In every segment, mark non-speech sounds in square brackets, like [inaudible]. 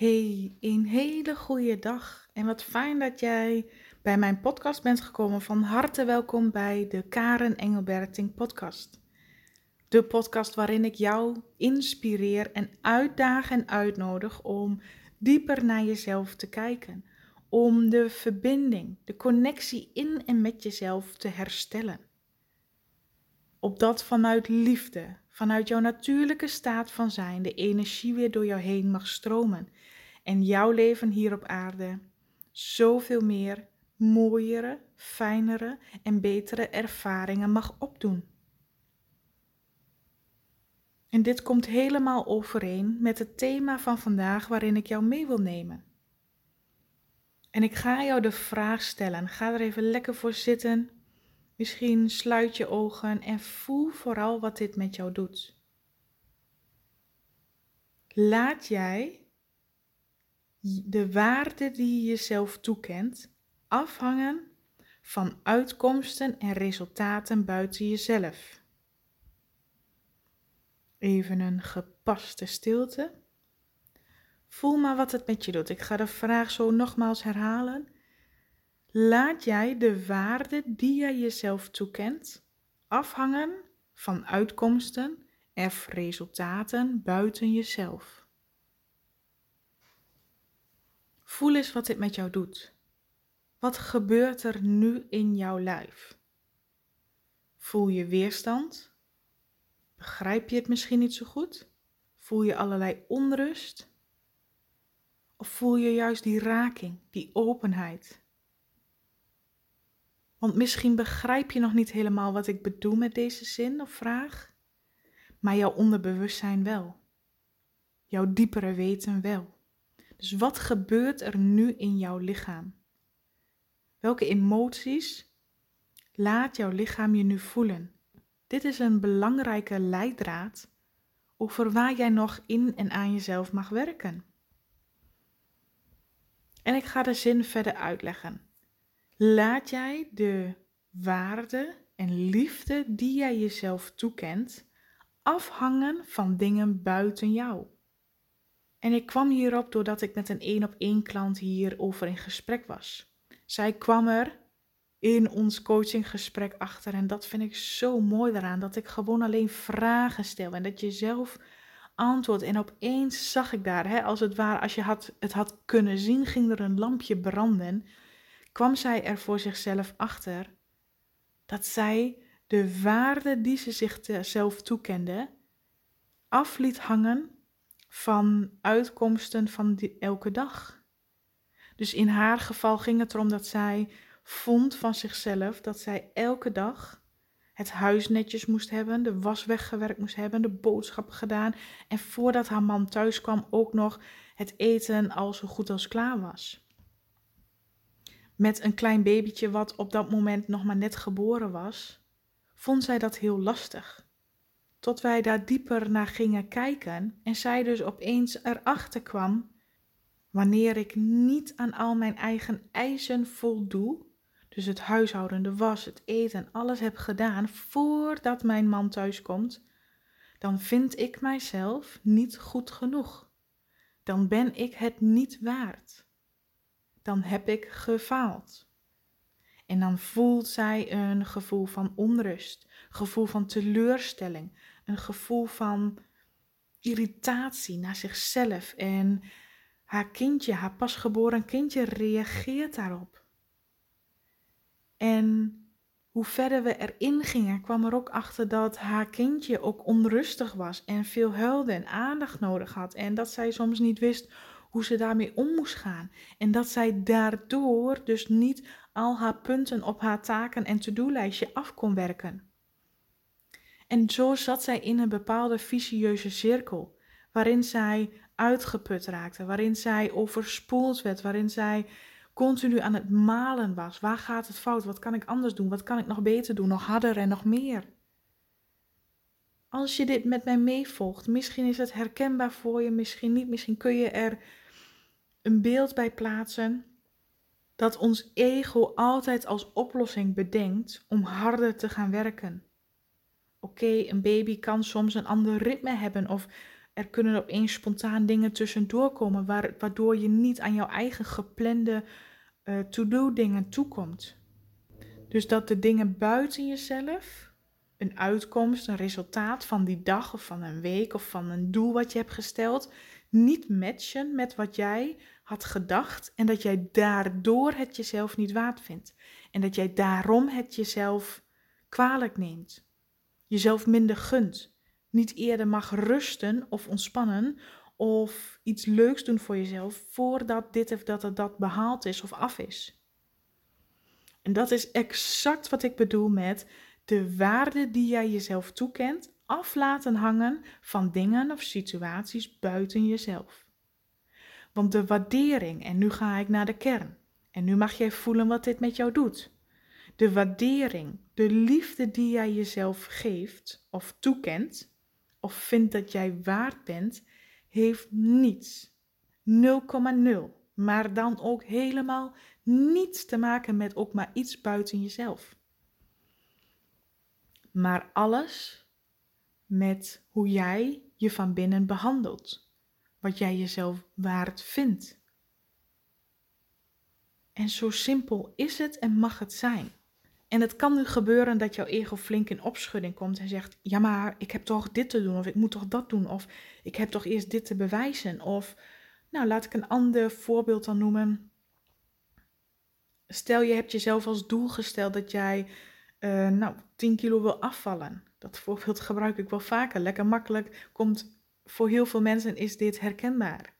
Hey, een hele goede dag en wat fijn dat jij bij mijn podcast bent gekomen. Van harte welkom bij de Karen Engelberting podcast. De podcast waarin ik jou inspireer en uitdaag en uitnodig om dieper naar jezelf te kijken. Om de verbinding, de connectie in en met jezelf te herstellen. Opdat vanuit liefde, vanuit jouw natuurlijke staat van zijn, de energie weer door jou heen mag stromen en jouw leven hier op aarde zoveel meer mooiere, fijnere en betere ervaringen mag opdoen. En dit komt helemaal overeen met het thema van vandaag waarin ik jou mee wil nemen. En ik ga jou de vraag stellen. Ga er even lekker voor zitten. Misschien sluit je ogen en voel vooral wat dit met jou doet. Laat jij de waarde die je jezelf toekent afhangen van uitkomsten en resultaten buiten jezelf. Even een gepaste stilte. Voel maar wat het met je doet. Ik ga de vraag zo nogmaals herhalen. Laat jij de waarde die jij jezelf toekent afhangen van uitkomsten en resultaten buiten jezelf? Voel eens wat dit met jou doet. Wat gebeurt er nu in jouw lijf? Voel je weerstand? Begrijp je het misschien niet zo goed? Voel je allerlei onrust? Of voel je juist die raking, die openheid? Want misschien begrijp je nog niet helemaal wat ik bedoel met deze zin of vraag, maar jouw onderbewustzijn wel. Jouw diepere weten wel. Dus wat gebeurt er nu in jouw lichaam? Welke emoties laat jouw lichaam je nu voelen? Dit is een belangrijke leidraad over waar jij nog in en aan jezelf mag werken. En ik ga de zin verder uitleggen. Laat jij de waarde en liefde die jij jezelf toekent afhangen van dingen buiten jou. En ik kwam hierop doordat ik met een één op één klant hierover in gesprek was. Zij kwam er in ons coachinggesprek achter en dat vind ik zo mooi daaraan, dat ik gewoon alleen vragen stel en dat je zelf antwoordt. En opeens zag ik daar, hè, als het ware, als je had, het had kunnen zien, ging er een lampje branden. Kwam zij er voor zichzelf achter dat zij de waarde die ze zichzelf toekende af liet hangen van uitkomsten van elke dag. Dus in haar geval ging het erom dat zij vond van zichzelf dat zij elke dag het huis netjes moest hebben, de was weggewerkt moest hebben, de boodschappen gedaan en voordat haar man thuis kwam ook nog het eten al zo goed als klaar was. Met een klein babytje wat op dat moment nog maar net geboren was, vond zij dat heel lastig tot wij daar dieper naar gingen kijken en zij dus opeens erachter kwam, wanneer ik niet aan al mijn eigen eisen voldoe, dus het huishouden, de was, het eten, alles heb gedaan voordat mijn man thuis komt, dan vind ik mijzelf niet goed genoeg. Dan ben ik het niet waard. Dan heb ik gefaald. En dan voelt zij een gevoel van onrust, gevoel van teleurstelling, een gevoel van irritatie naar zichzelf. En haar kindje, haar pasgeboren kindje, reageert daarop. En hoe verder we erin gingen, kwam er ook achter dat haar kindje ook onrustig was en veel huilde en aandacht nodig had. En dat zij soms niet wist hoe ze daarmee om moest gaan. En dat zij daardoor dus niet al haar punten op haar taken en to-do-lijstje af kon werken. En zo zat zij in een bepaalde vicieuze cirkel, waarin zij uitgeput raakte, waarin zij overspoeld werd, waarin zij continu aan het malen was. Waar gaat het fout? Wat kan ik anders doen? Wat kan ik nog beter doen? Nog harder en nog meer? Als je dit met mij meevolgt, misschien is het herkenbaar voor je, misschien niet, misschien kun je er een beeld bij plaatsen dat ons ego altijd als oplossing bedenkt om harder te gaan werken. Oké, een baby kan soms een ander ritme hebben of Er kunnen opeens spontaan dingen tussendoor komen, waardoor je niet aan jouw eigen geplande uh, to-do dingen toekomt. Dus dat de dingen buiten jezelf, een uitkomst, een resultaat van die dag of van een week of van een doel wat je hebt gesteld, niet matchen met wat jij had gedacht en dat jij daardoor het jezelf niet waard vindt. En dat jij daarom het jezelf kwalijk neemt. Jezelf minder gunt. Niet eerder mag rusten of ontspannen of iets leuks doen voor jezelf voordat dit of dat of dat behaald is of af is. En dat is exact wat ik bedoel met de waarde die jij jezelf toekent af laten hangen van dingen of situaties buiten jezelf. Want de waardering, en nu ga ik naar de kern, en nu mag jij voelen wat dit met jou doet. De waardering, de liefde die jij jezelf geeft of toekent, of vindt dat jij waard bent, heeft niets, 0,0, maar dan ook helemaal niets te maken met ook maar iets buiten jezelf. Maar alles met hoe jij je van binnen behandelt, wat jij jezelf waard vindt. En zo simpel is het en mag het zijn. En het kan nu gebeuren dat jouw ego flink in opschudding komt en zegt: Ja, maar ik heb toch dit te doen, of ik moet toch dat doen, of ik heb toch eerst dit te bewijzen. Of, nou, laat ik een ander voorbeeld dan noemen. Stel je hebt jezelf als doel gesteld dat jij, uh, nou, 10 kilo wil afvallen. Dat voorbeeld [laughs] gebruik ik wel vaker. Lekker makkelijk komt voor heel veel mensen is dit herkenbaar.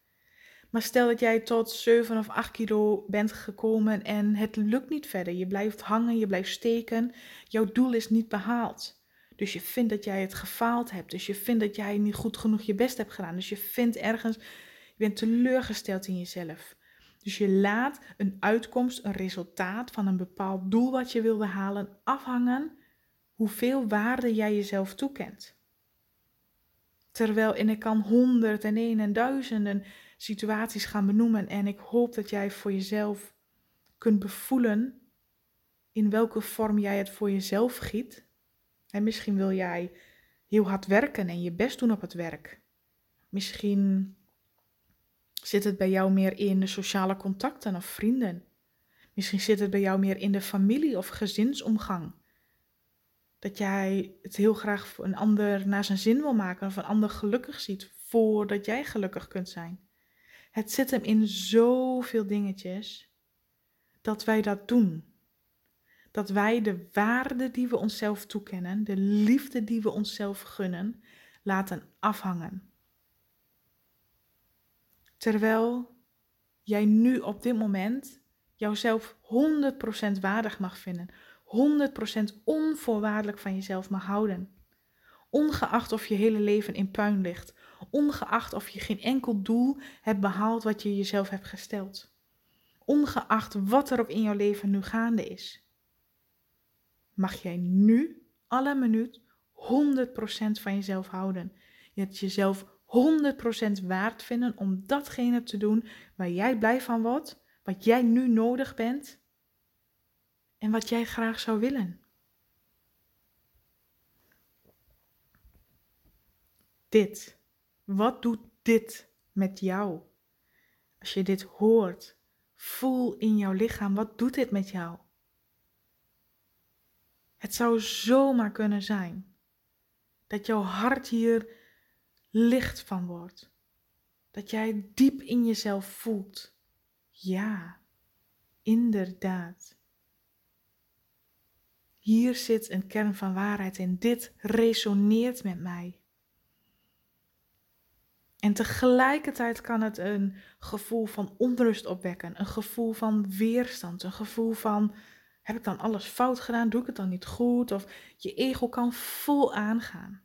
Maar stel dat jij tot 7 of 8 kilo bent gekomen en het lukt niet verder. Je blijft hangen, je blijft steken. Jouw doel is niet behaald. Dus je vindt dat jij het gefaald hebt. Dus je vindt dat jij niet goed genoeg je best hebt gedaan. Dus je vindt ergens, je bent teleurgesteld in jezelf. Dus je laat een uitkomst, een resultaat van een bepaald doel wat je wil behalen afhangen hoeveel waarde jij jezelf toekent. Terwijl, en ik kan honderden en een en duizenden situaties gaan benoemen en ik hoop dat jij voor jezelf kunt bevoelen in welke vorm jij het voor jezelf giet. En misschien wil jij heel hard werken en je best doen op het werk. Misschien zit het bij jou meer in de sociale contacten of vrienden. Misschien zit het bij jou meer in de familie of gezinsomgang. Dat jij het heel graag voor een ander naar zijn zin wil maken of een ander gelukkig ziet voordat jij gelukkig kunt zijn. Het zit hem in zoveel dingetjes dat wij dat doen. Dat wij de waarde die we onszelf toekennen, de liefde die we onszelf gunnen, laten afhangen. Terwijl jij nu op dit moment jouzelf 100% waardig mag vinden, 100% onvoorwaardelijk van jezelf mag houden. Ongeacht of je hele leven in puin ligt, ongeacht of je geen enkel doel hebt behaald wat je jezelf hebt gesteld. Ongeacht wat er ook in jouw leven nu gaande is. Mag jij nu, alle minuut, 100% van jezelf houden. Je hebt jezelf 100% waard vinden om datgene te doen waar jij blij van wordt, wat jij nu nodig bent en wat jij graag zou willen. Dit. Wat doet dit met jou? Als je dit hoort, voel in jouw lichaam, wat doet dit met jou? Het zou zomaar kunnen zijn dat jouw hart hier licht van wordt. Dat jij diep in jezelf voelt. Ja, inderdaad. Hier zit een kern van waarheid in. Dit resoneert met mij. En tegelijkertijd kan het een gevoel van onrust opwekken, een gevoel van weerstand, een gevoel van heb ik dan alles fout gedaan, doe ik het dan niet goed? Of je ego kan vol aangaan.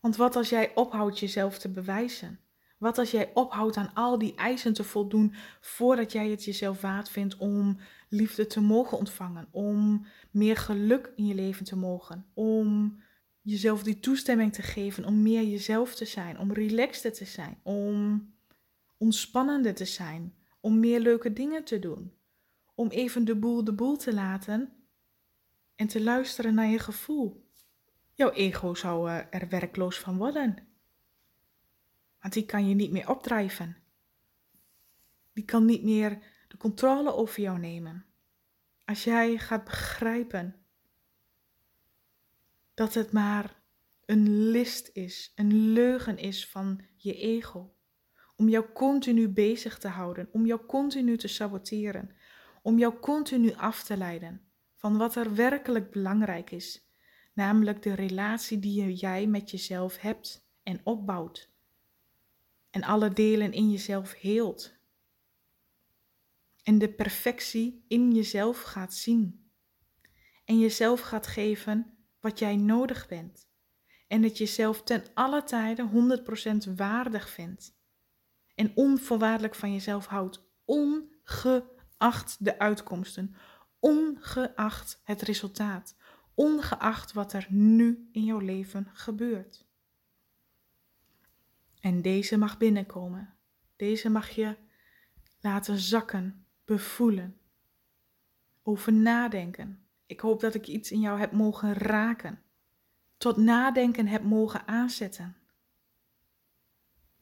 Want wat als jij ophoudt jezelf te bewijzen? Wat als jij ophoudt aan al die eisen te voldoen voordat jij het jezelf waard vindt om liefde te mogen ontvangen, om meer geluk in je leven te mogen, om jezelf die toestemming te geven om meer jezelf te zijn, om relaxter te zijn, om ontspannender te zijn, om meer leuke dingen te doen, om even de boel de boel te laten en te luisteren naar je gevoel. Jouw ego zou er werkloos van worden. Want die kan je niet meer opdrijven. Die kan niet meer de controle over jou nemen. Als jij gaat begrijpen dat het maar een list is, een leugen is van je ego. Om jou continu bezig te houden, om jou continu te saboteren, om jou continu af te leiden van wat er werkelijk belangrijk is, namelijk de relatie die jij met jezelf hebt en opbouwt. En alle delen in jezelf heelt. En de perfectie in jezelf gaat zien. En jezelf gaat geven wat jij nodig bent. En dat jezelf ten alle tijden 100% waardig vindt. En onvoorwaardelijk van jezelf houdt, ongeacht de uitkomsten, ongeacht het resultaat, ongeacht wat er nu in jouw leven gebeurt. En deze mag binnenkomen. Deze mag je laten zakken, bevoelen, over nadenken. Ik hoop dat ik iets in jou heb mogen raken, tot nadenken heb mogen aanzetten.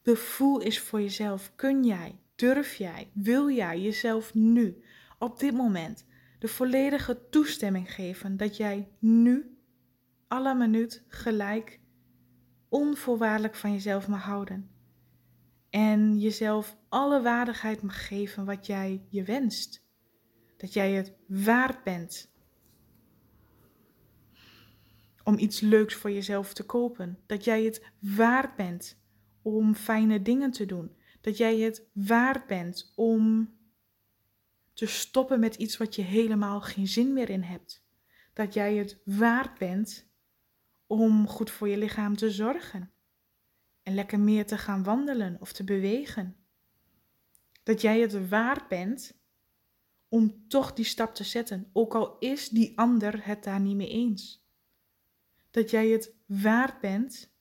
Bevoel is voor jezelf. Kun jij, durf jij, wil jij jezelf nu, op dit moment, de volledige toestemming geven dat jij nu, alle minuut, gelijk, onvoorwaardelijk van jezelf mag houden. En jezelf alle waardigheid mag geven wat jij je wenst. Dat jij het waard bent om iets leuks voor jezelf te kopen. Dat jij het waard bent om fijne dingen te doen. Dat jij het waard bent om te stoppen met iets wat je helemaal geen zin meer in hebt. Dat jij het waard bent om goed voor je lichaam te zorgen. En lekker meer te gaan wandelen of te bewegen. Dat jij het waard bent om toch die stap te zetten, ook al is die ander het daar niet mee eens. Dat jij het waard bent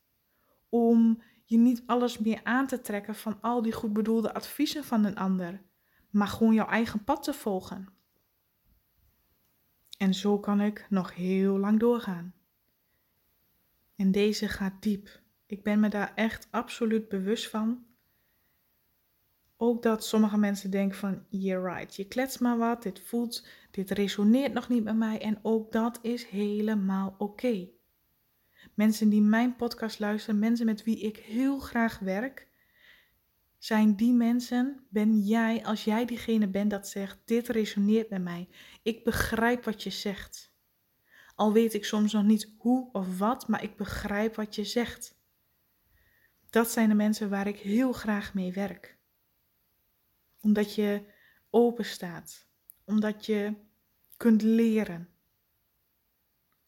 om je niet alles meer aan te trekken van al die goed bedoelde adviezen van een ander, maar gewoon jouw eigen pad te volgen. En zo kan ik nog heel lang doorgaan. En deze gaat diep. Ik ben me daar echt absoluut bewust van. Ook dat sommige mensen denken van, you're right, je klets maar wat, dit voelt, dit resoneert nog niet met mij en ook dat is helemaal oké. Mensen die mijn podcast luisteren, mensen met wie ik heel graag werk, zijn die mensen, ben jij, als jij diegene bent dat zegt, dit resoneert met mij. Ik begrijp wat je zegt. Al weet ik soms nog niet hoe of wat, maar ik begrijp wat je zegt. Dat zijn de mensen waar ik heel graag mee werk. Omdat je open staat, omdat je kunt leren,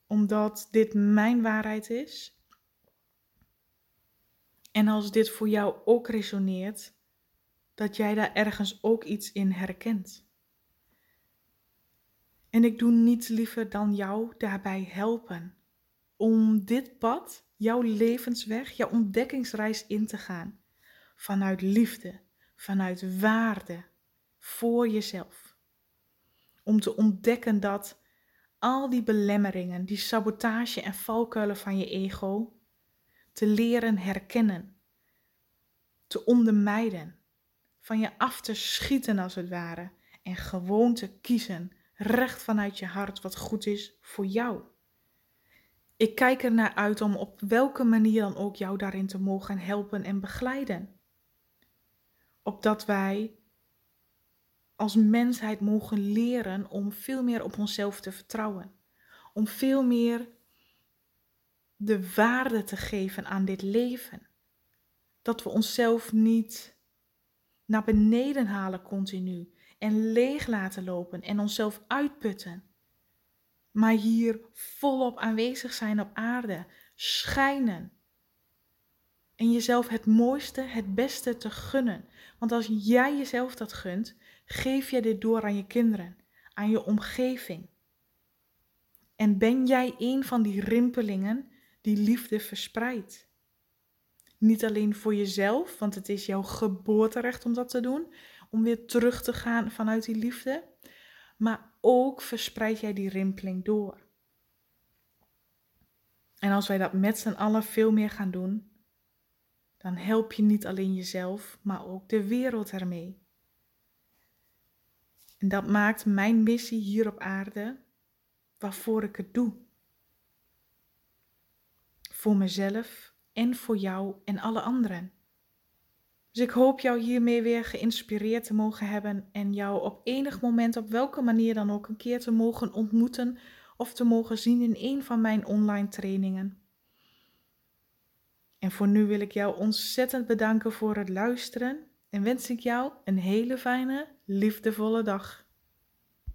omdat dit mijn waarheid is. En als dit voor jou ook resoneert, dat jij daar ergens ook iets in herkent. En ik doe niets liever dan jou daarbij helpen om dit pad, jouw levensweg, jouw ontdekkingsreis in te gaan. Vanuit liefde, vanuit waarde voor jezelf. Om te ontdekken dat al die belemmeringen, die sabotage en valkuilen van je ego te leren herkennen, te ondermijden, van je af te schieten als het ware en gewoon te kiezen recht vanuit je hart wat goed is voor jou. Ik kijk er naar uit om op welke manier dan ook jou daarin te mogen helpen en begeleiden. Opdat wij als mensheid mogen leren om veel meer op onszelf te vertrouwen. Om veel meer de waarde te geven aan dit leven. Dat we onszelf niet naar beneden halen continu en leeg laten lopen en onszelf uitputten. Maar hier volop aanwezig zijn op aarde, schijnen. En jezelf het mooiste, het beste te gunnen. Want als jij jezelf dat gunt, Geef je dit door aan je kinderen, aan je omgeving? En ben jij een van die rimpelingen die liefde verspreidt? Niet alleen voor jezelf, want het is jouw geboorterecht om dat te doen, om weer terug te gaan vanuit die liefde, maar ook verspreid jij die rimpeling door. En als wij dat met z'n allen veel meer gaan doen, dan help je niet alleen jezelf, maar ook de wereld ermee. En dat maakt mijn missie hier op aarde waarvoor ik het doe. Voor mezelf en voor jou en alle anderen. Dus ik hoop jou hiermee weer geïnspireerd te mogen hebben en jou op enig moment, op welke manier dan ook, een keer te mogen ontmoeten of te mogen zien in een van mijn online trainingen. En voor nu wil ik jou ontzettend bedanken voor het luisteren en wens ik jou een hele fijne, liefdevolle dag.